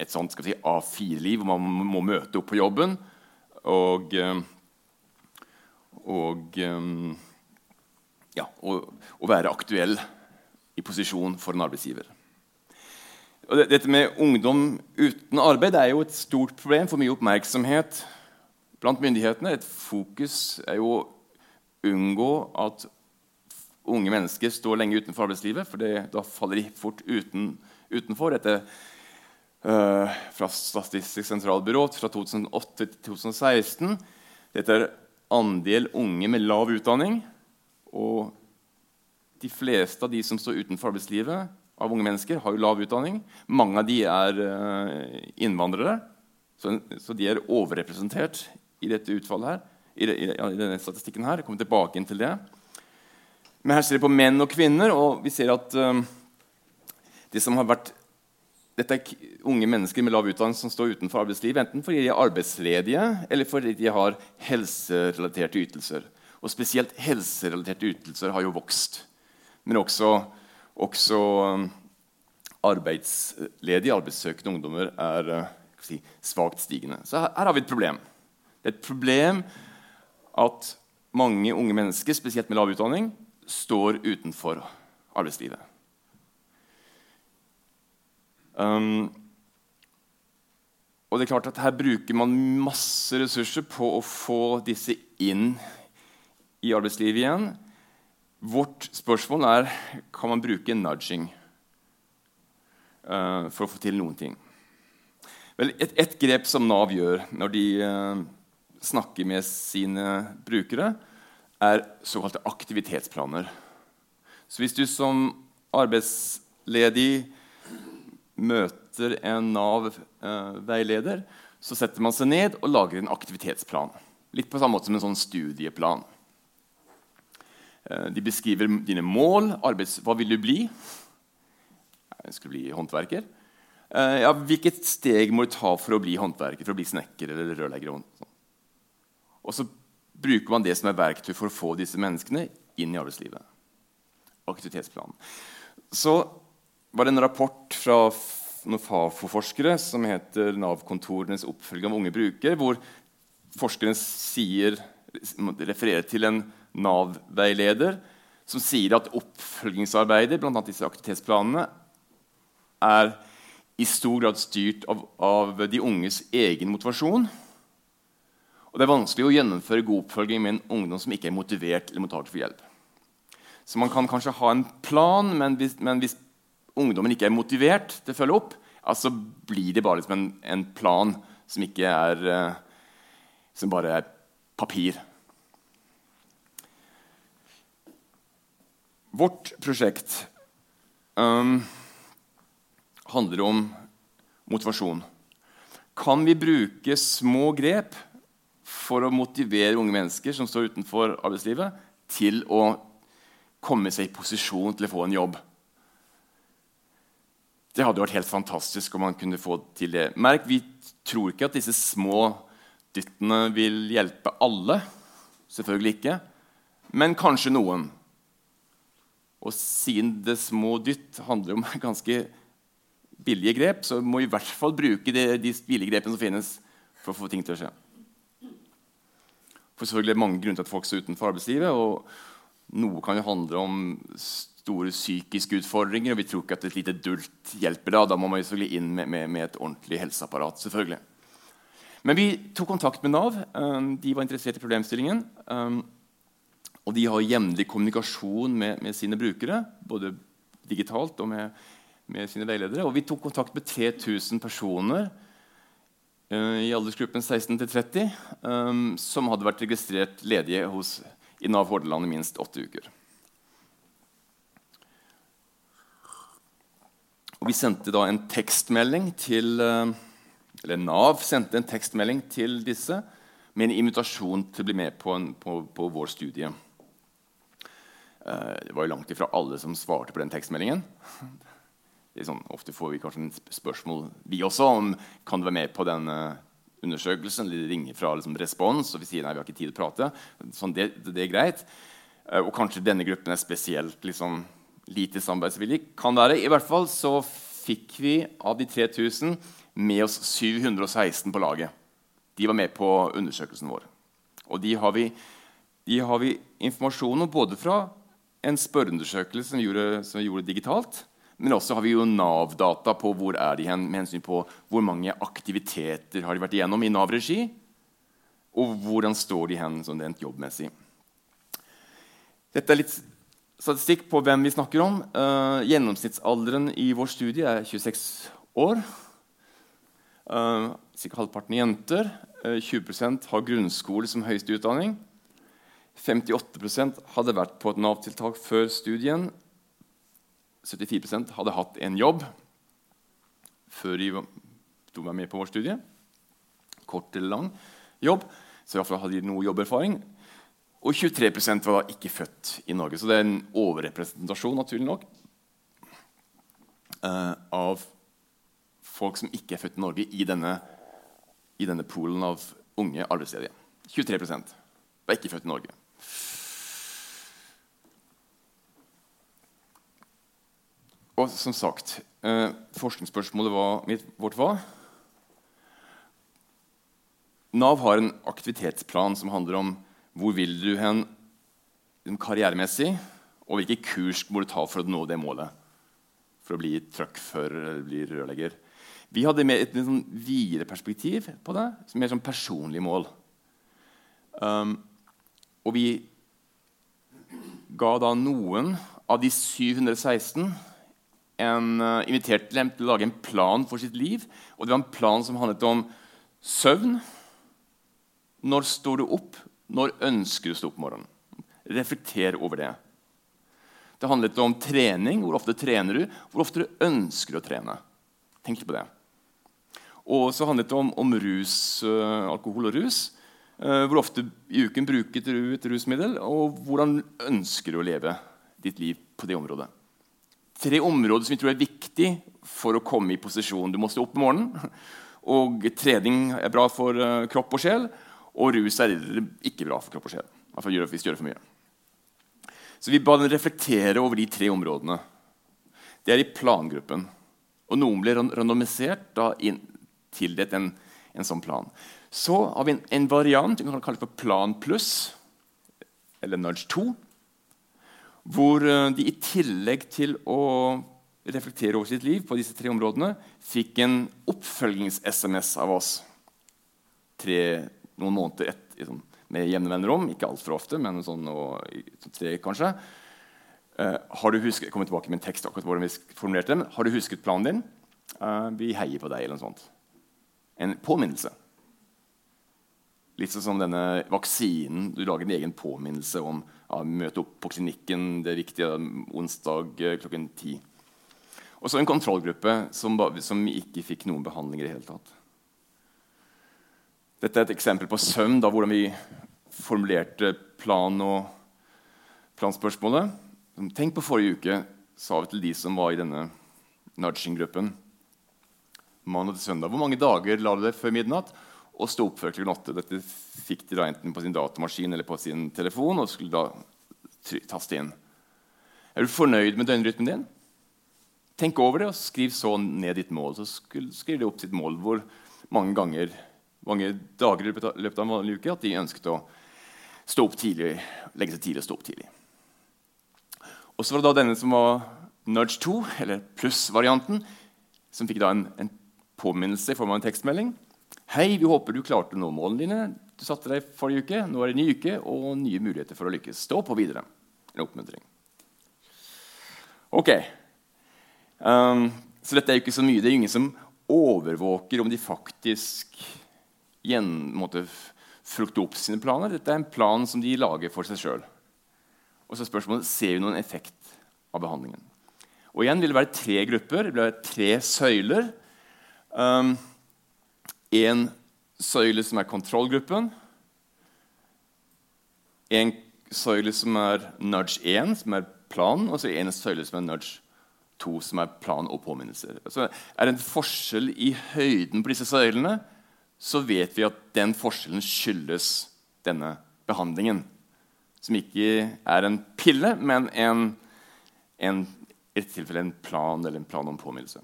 et sånt si, A4-liv, hvor man må møte opp på jobben og, eh, og eh, ja, og, være aktuell i posisjon for en arbeidsgiver. Og dette med ungdom uten arbeid er jo et stort problem. For mye oppmerksomhet blant myndighetene. Et fokus er jo å unngå at unge mennesker står lenge utenfor arbeidslivet, for da faller de fort uten, utenfor. Dette uh, fra Statistisk sentralbyrå fra 2008 til 2016. Dette er andel unge med lav utdanning. Og de fleste av de som står utenfor arbeidslivet, av unge mennesker, har jo lav utdanning. Mange av de er uh, innvandrere, så, så, de er overrepresentert i dette utfallet her. I, i, i denne statistikken her. Jeg kommer tilbake inn til det. Men her ser vi på menn og kvinner, og vi ser at um, det som har vært dette er unge mennesker med lav utdanning som står utenfor arbeidslivet, enten fordi de er arbeidsledige eller fordi de har helserelaterte ytelser. Og spesielt helserelaterte ytelser har jo vokst. Men også, også um, arbeidsledige, arbeidssøkende ungdommer er uh, si, svakt stigende. Så her, her har vi et problem. Det er et problem at mange unge mennesker, spesielt med lav utdanning, står utenfor arbeidslivet. Um, og det er klart at Her bruker man masse ressurser på å få disse inn i arbeidslivet igjen. Vårt spørsmål er kan man bruke nudging uh, for å få til noen ting. Vel, et, et, grep som Nav gjør når de uh, snakker med sine brukere, er såkalte aktivitetsplaner. Så hvis du som arbeidsledig møter en Nav-veileder, så setter man seg ned og lager en aktivitetsplan. Litt på samme måte som en sånn studieplan. Eh, de beskriver dine mål. Arbeids, hva vil du bli? Jeg skulle bli håndverker. Eh, ja, hvilket steg må du ta for å bli håndverker, for å bli snekker eller rørlegger? Og så bruker man det som er verktøy for å få disse menneskene inn i arbeidslivet. Aktivitetsplanen. Så var det en rapport fra noen Fafo-forskere som heter 'Nav-kontorenes oppfølging av unge brukere', hvor forskeren refererer til en Nav-veileder som sier at oppfølgingsarbeidet, bl.a. disse aktivitetsplanene, er i stor grad styrt av, av de unges egen motivasjon og det er vanskelig å gjennomføre god oppfølging med en ungdom som ikke er motivert eller mottaker for hjelp. Så man kan kanskje ha en plan, men hvis, men hvis ungdommen ikke er motivert til å følge opp, ja, så blir det bare liksom en, en, plan som ikke er uh, Som bare er papir. Vårt prosjekt um, handler om motivasjon. Kan vi bruke små grep for å motivere unge mennesker som står utenfor arbeidslivet, til å komme seg i posisjon til å få en jobb. Det hadde vært helt fantastisk om man kunne få til det. Merk, Vi tror ikke at disse små dyttene vil hjelpe alle. Selvfølgelig ikke. Men kanskje noen. Og siden det små dytt handler om [LAUGHS] ganske billige grep, så må vi i hvert fall bruke de, de billige grepene som finnes for å få ting til å skje. For selvfølgelig er mange grunner til at folk står utenfor arbeidslivet. og Noe kan jo handle om store psykiske utfordringer. og Vi tror ikke at et lite dult hjelper da. Da må man selvfølgelig inn med, med, med et ordentlig helseapparat. selvfølgelig. Men vi tok kontakt med Nav. Um, de var interessert i problemstillingen. Um, og de har jevnlig kommunikasjon med, med, sine brukere, både digitalt og med, med sine veiledere. Og vi tok kontakt med 3000 personer i aldersgruppen 16-30 um, eh, som hadde vært registrert ledige hos, i Nav Hordaland i minst åtte uker. Og vi sendte da en tekstmelding til uh, Eller Nav sendte en tekstmelding til disse med en invitasjon til å bli med på, en, på, på vår studie. Uh, det var jo langt ifra alle som svarte på den tekstmeldingen sånn, ofte får vi kanskje spørsmål vi også om kan du være med på den uh, undersøkelsen. Eller ringe fra liksom, respons, og vi sier nei, vi har ikke tid til å prate. Sånn, det, det, er greit. Uh, og kanskje denne gruppen er spesielt liksom, lite samarbeidsvillig. Kan være. I hvert fall så fikk vi av de 3000 med oss 716 på laget. De var med på undersøkelsen vår. Og de har vi, de har vi informasjon om både fra en spørreundersøkelse som, vi gjorde, som vi gjorde digitalt, men også har vi jo Nav-data på hvor er de hen, med hensyn på hvor mange aktiviteter har de vært igjennom i Nav-regi, og hvordan står de hen sånn rent jobbmessig. Dette er litt statistikk på hvem vi snakker om. Uh, gjennomsnittsalderen i vår studie er 26 år. Uh, Ca. halvparten jenter. Uh, 20% har grunnskole som høyeste utdanning. 58% hadde vært på et Nav-tiltak før studien. 74% hadde hatt en jobb før de var med på vår studie. Kort eller lang jobb. Så i hvert fall hadde de noe jobberfaring. Og 23% var da ikke født i Norge. Så det er en overrepresentasjon naturlig nok, uh, av folk som ikke er født i Norge, i denne, i denne poolen av unge arbeidsledige. 23% var ikke født i Norge. Og som sagt, eh, forskningsspørsmålet var, mitt, vårt var Nav har en aktivitetsplan som handler om hvor vil du hen karrieremessig, og hvilke kurs må du ta for å nå det målet? For å bli truckfører eller bli rørlegger. Vi hadde mer et, et sånn videre perspektiv på det, mer sånn personlig mål. Um, og vi ga da noen av de 716 en, uh, invitert til å lage en plan for sitt liv. Og det var en plan som handlet om søvn. Når står du opp? Når ønsker du å stå opp om morgenen? Reflekter over det. Det handlet om trening. Hvor ofte trener du? Hvor ofte du ønsker å trene. Tenk på det. Og så handlet det om, om rus, uh, alkohol og rus. Uh, hvor ofte i uken bruker du et rusmiddel, og hvordan ønsker du å leve ditt liv på det området. Tre områder som vi tror er viktig for å komme i posisjon. Du må stå opp om morgenen, og trening er bra for uh, kropp og sjel. Og rus er ikke bra for kropp og sjel. hvis du gjør det for mye. Så vi ba dem reflektere over de tre områdene. Det er i plangruppen. Og noen ble randomisert da tildelt en, en sånn plan. Så har vi en, en variant vi kan kalle for Plan pluss, eller Nudge 2, hvor eh, de i tillegg til å reflektere over sitt liv på disse tre områdene, fikk en oppfølgings-SMS av oss. Tre noen måneder et, liksom, med jevne vennerom. Ikke altfor ofte, men sånn og, tre, kanskje. Uh, har du husket, jeg kommer tilbake med en tekst akkurat hvordan vi formulerte den. Har du husket planen din? Uh, vi heier på deg. eller noe sånt. En påminnelse. Litt sånn som denne vaksinen. Du lager en egen påminnelse om ja, møte opp på klinikken det er viktig, onsdag eh, klokken ti. Og så en kontrollgruppe som, som ikke fikk noen behandling i det hele tatt. Dette er et eksempel på søvn, da, hvordan vi formulerte plan og planspørsmålet. Tenk på forrige uke, sa vi til de som var i denne nudging-gruppen. Mandag til søndag. Hvor mange dager la du deg før midnatt og stå opp før klokken åtte? Dette fikk de da enten på sin datamaskin eller på sin telefon og skulle da taste inn. Er du fornøyd med døgnrytmen din? Tenk over det og skriv så ned ditt mål. Så skriv de opp sitt mål. Hvor mange ganger mange dager i løpet av en vanlig uke at de ønsket å stå opp tidlig, legge seg tidlig og stå opp tidlig. Og så var det da denne som var nudge 2, eller pluss-varianten, som fikk da en, en, påminnelse i form av en tekstmelding. Hei, vi håper du klarte å nå målene dine. Du satte deg forrige uke. Nå er det ny uke og nye muligheter for å lykkes. Stå på videre. En oppmuntring. Ok. Um, så dette er jo ikke så mye. Det er ingen som overvåker om de faktisk gjen, måtte frukte opp sine planer. Dette er en plan som de lager for seg sjøl. Og så er spørsmålet ser vi noen effekt av behandlingen. Og igjen vil det være tre grupper. Det vil være tre søyler. Um, en søyle som er kontrollgruppen. En søyle som er nudge 1, som er planen. Og så en søyle som er nudge 2, som er plan og påminnelser. Så er det en forskjell i høyden på disse søylene så vet vi at den forskjellen skyldes denne behandlingen. Som ikke er en pille, men en, en i dette en plan eller en plan om påminnelse.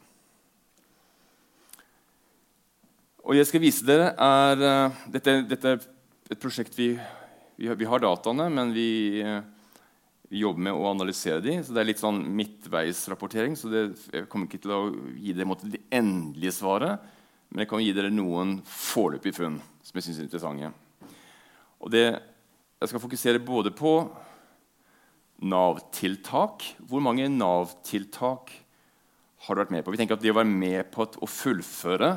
Og jeg skal vise dere er, uh, dette, dette, er et prosjekt vi, vi, vi har dataene, men vi, uh, vi, jobber med å analysere dem. Så det er litt sånn midtveisrapportering. Så det, jeg kommer ikke til å gi dere det endelige svaret, men jeg kan gi dere noen foreløpige funn som jeg syns er interessante. Og det, jeg skal fokusere både på Nav-tiltak. Hvor mange Nav-tiltak har du vært med på? Vi tenker at Det å være med på å fullføre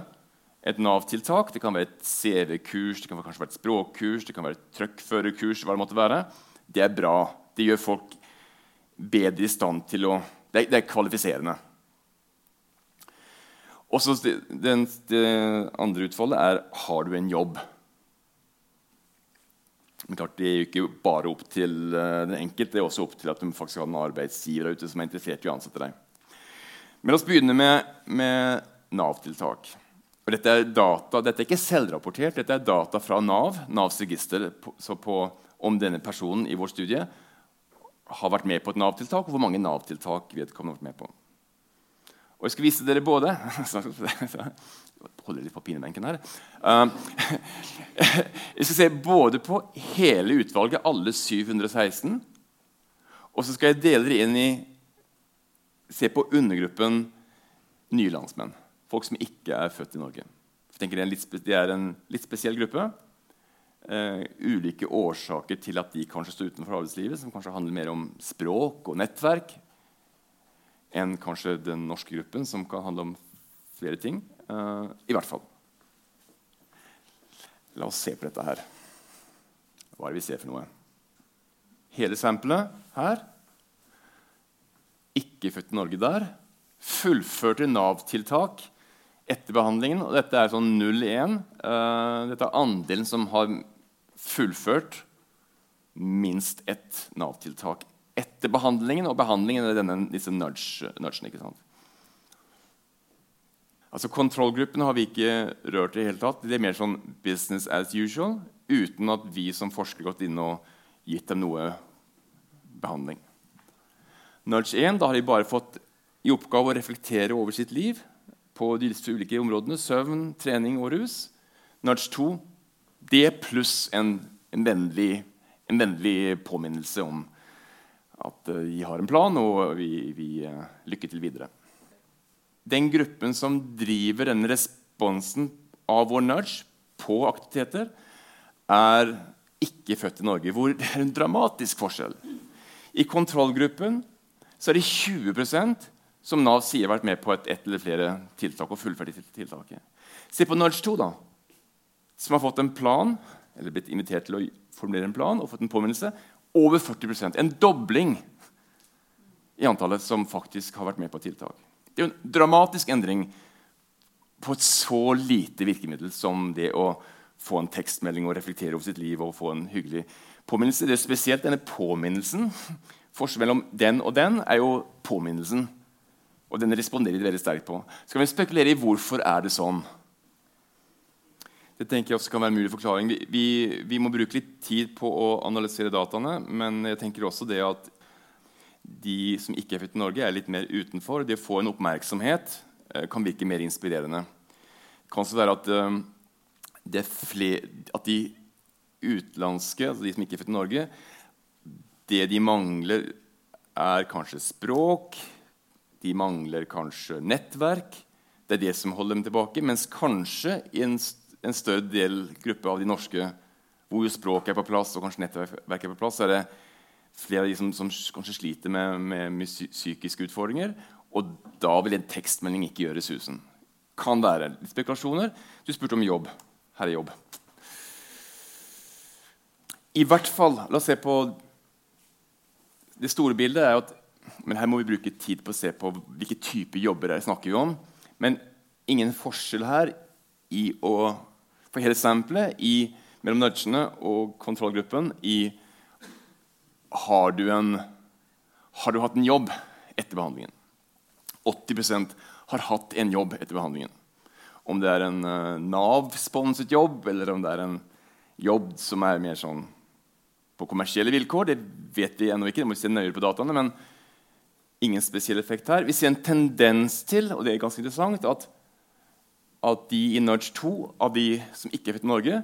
et Nav-tiltak Det kan være et CV-kurs, det kan kanskje være et språkkurs, det kan være et trøkkførerkurs. hva Det måtte være. Det er bra. Det gjør folk bedre i stand til å Det er, det er kvalifiserende. Også det, det, andre utfallet er har du en jobb. Men klart, Det er jo ikke bare opp til uh, den enkelte, det er også opp til at du faktisk har en arbeidsgiver ute som er interessert i å ansette deg. Men la oss begynne med, med Nav-tiltak. Og dette er data, dette er ikke selvrapportert, dette er data fra Nav, Navs register på, på, om denne personen i vår studie har vært med på et Nav-tiltak, og hvor mange Nav-tiltak vedkommende har vært med på. Og jeg skal vise dere både [LAUGHS] holder litt på pinebenken her. [LAUGHS] Uh, skal se både på hele utvalget, alle 716, og så skal jeg dele dere inn i Se på undergruppen nye landsmenn. Folk som ikke er født i Norge. Jeg tenker er litt, er en litt spesiell gruppe. Uh, ulike årsaker til at de kanskje står utenfor arbeidslivet, som kanskje handler mer om språk og nettverk enn kanskje den norske gruppen, som kan handle om flere ting. Uh, I hvert fall. La oss se på dette her. Hva er det vi ser for noe? Hele samplet her. Ikke født i Norge der. Fullførte Nav-tiltak etter behandlingen. og Dette er sånn 0-1. Uh, eh, dette er andelen som har fullført minst ett Nav-tiltak etter behandlingen. Og behandlingen er denne, disse nudge, nudgene. ikke sant? Altså Kontrollgruppen har vi ikke rørt i det hele tatt. Det er mer sånn business as usual, uten at vi som forskere har gått inn og gitt dem noe behandling. Nudge 1 da har de bare fått i oppgave å reflektere over sitt liv på de ulike områdene. Søvn, trening og rus. Nudge 2 det pluss en, en, vennlig, en vennlig, påminnelse om at uh, vi har en plan, og vi, vi uh, lykker til videre. Den gruppen som driver denne responsen av vår nudge på aktiviteter, er ikke født i Norge, hvor det er en dramatisk forskjell. I kontrollgruppen er det 20 som Nav sier har vært med på et, eller flere tiltak. og fullført tiltaket. Se på Nudge 2, da, som har fått en plan, eller blitt invitert til å formulere en plan og fått en påminnelse. Over 40% En dobling i antallet som faktisk har vært med på tiltak. Det er jo en dramatisk endring på et så lite virkemiddel som det å få en tekstmelding og reflektere over sitt liv og få en hyggelig påminnelse. Det er spesielt denne påminnelsen. Forskjellen mellom den og den er jo påminnelsen. Og den responderer de veldig sterkt på. Skal vi spekulere i hvorfor er det sånn? Det tenker jeg også kan være en mulig forklaring. Vi, vi, vi, må bruke litt tid på å analysere dataene, men jeg tenker også det at de som ikke er født i Norge, er litt mer utenfor. Det å få en oppmerksomhet eh, kan virke mer inspirerende. Det kan også være at, eh, flere, at de utenlandske, altså de som ikke er født i Norge, det de mangler, er kanskje språk, de mangler kanskje nettverk. Det er det som holder dem tilbake. Mens kanskje i en, en større del gruppe av de norske hvor jo språket er på plass, og kanskje nettverket er på plass, er det flere av de som, som kanskje sliter med, med, med, psykiske utfordringer. Og da vil en tekstmelding ikke gjøre susen. Kan være litt spekulasjoner. Du spurte om jobb. Her er jobb. I hvert fall, La oss se på Det store bildet er at men her må vi bruke tid på å se på hvilke typer jobber det snakker vi om. Men ingen forskjell her i å For hele samplet mellom nudgene og kontrollgruppen i har du, en, har du hatt en jobb etter behandlingen. 80% har hatt en jobb etter behandlingen. Om det er en uh, Nav-sponset jobb, eller om det er en jobb som er mer sånn på kommersielle vilkår, det vet vi ennå ikke. det må vi se nøyere på dataene, men ingen spesiell effekt her. Vi ser en tendens til, og det er ganske interessant, at, at de i Nudge 2, av de som ikke er født i Norge,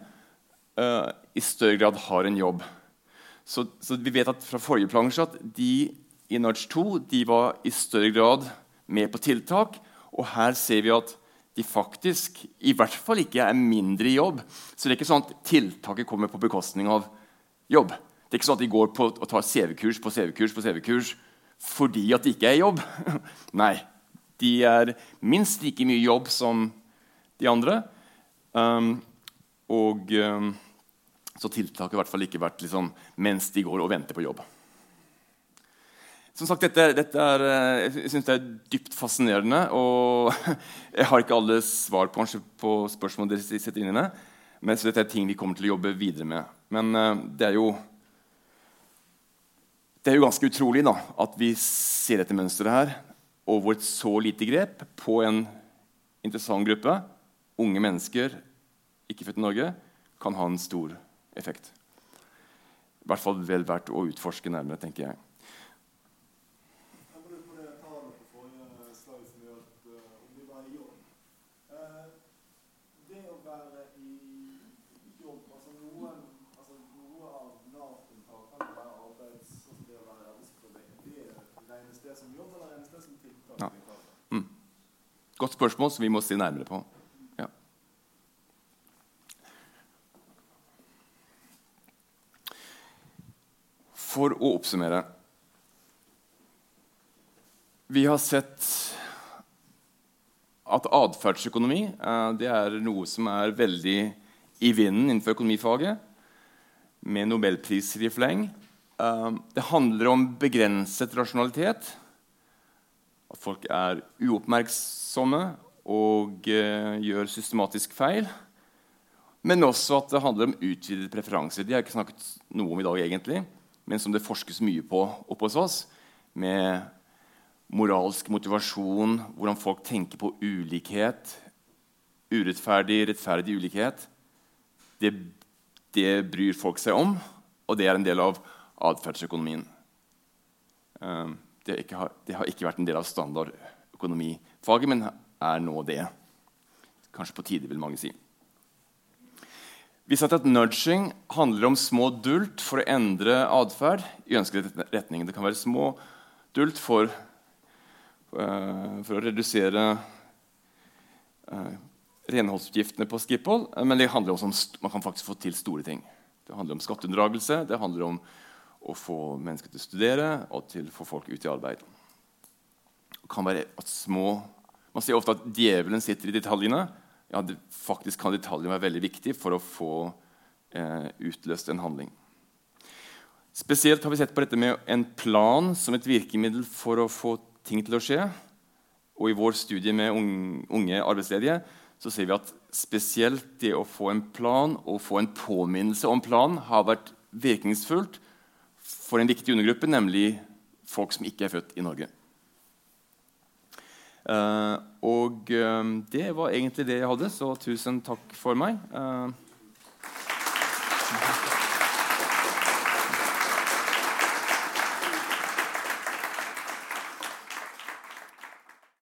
uh, i større grad har en jobb. Så, så, vi vet at fra forrige plansje at de i Nudge 2 de var i større grad med på tiltak. Og her ser vi at de faktisk i hvert fall ikke er mindre i jobb. Så det er ikke sånn at tiltaket kommer på bekostning av jobb. Det er ikke sånn at de går på og tar CV-kurs på CV-kurs på CV-kurs fordi at de ikke er jobb. [LAUGHS] Nei. De er minst like mye jobb som de andre. Um, og um, så tiltaket har i hvert fall ikke vært liksom, mens de går og venter på jobb. Som sagt, dette, dette er, eh, jeg synes det er dypt fascinerende. Og [LAUGHS] jeg har ikke alle svar på, på spørsmål dere setter inn i det. Men dette er ting vi kommer til å jobbe videre med. Men uh, det er jo det er jo ganske utrolig da, at vi ser dette mønsteret her over et så lite grep på en interessant gruppe. Unge mennesker, ikke født i Norge, kan ha en stor effekt. I hvert fall vel verdt å utforske nærmere, tenker jeg. Godt spørsmål som vi må se nærmere på. Ja. For å oppsummere Vi har sett at atferdsøkonomi eh, er noe som er veldig i vinden innenfor økonomifaget, med nobelpriser i fleng. Eh, det handler om begrenset rasjonalitet. At folk er uoppmerksomme og eh, gjør systematisk feil. Men også at det handler om utvidede preferanser. De har ikke snakket noe om i dag, egentlig, men som det forskes mye på oppe hos oss. Med moralsk motivasjon, hvordan folk tenker på ulikhet. Urettferdig, rettferdig ulikhet. Det, det bryr folk seg om, og det er en del av atferdsøkonomien. Um, det, har, det har ikke vært en del av standardøkonomifaget, men er nå det. Kanskje på tide, vil mange si. Vi sa at nudging handler om små dult for å endre atferd i ønsket retning. Det kan være små dult for, uh, for å redusere uh, renholdsutgiftene på Skiphol, men det handler også om man kan faktisk få til store ting. Det handler om skatteunndragelse, det handler om å få mennesker til å studere og til å få folk ut i arbeid. Det kan være at små, Man sier ofte at djevelen sitter i detaljene. Ja, det, faktisk kan detaljene være veldig viktig for å få eh, utløst en handling. Spesielt har vi sett på dette med en plan som et virkemiddel for å få ting til å skje. Og i vår studie med unge arbeidsledige så ser vi at spesielt det å få en plan og få en påminnelse om plan har vært virkningsfullt for en viktig undergruppe, nemlig folk som ikke er født i Norge. Uh, og uh, det var egentlig det jeg hadde, så tusen takk for meg. Uh,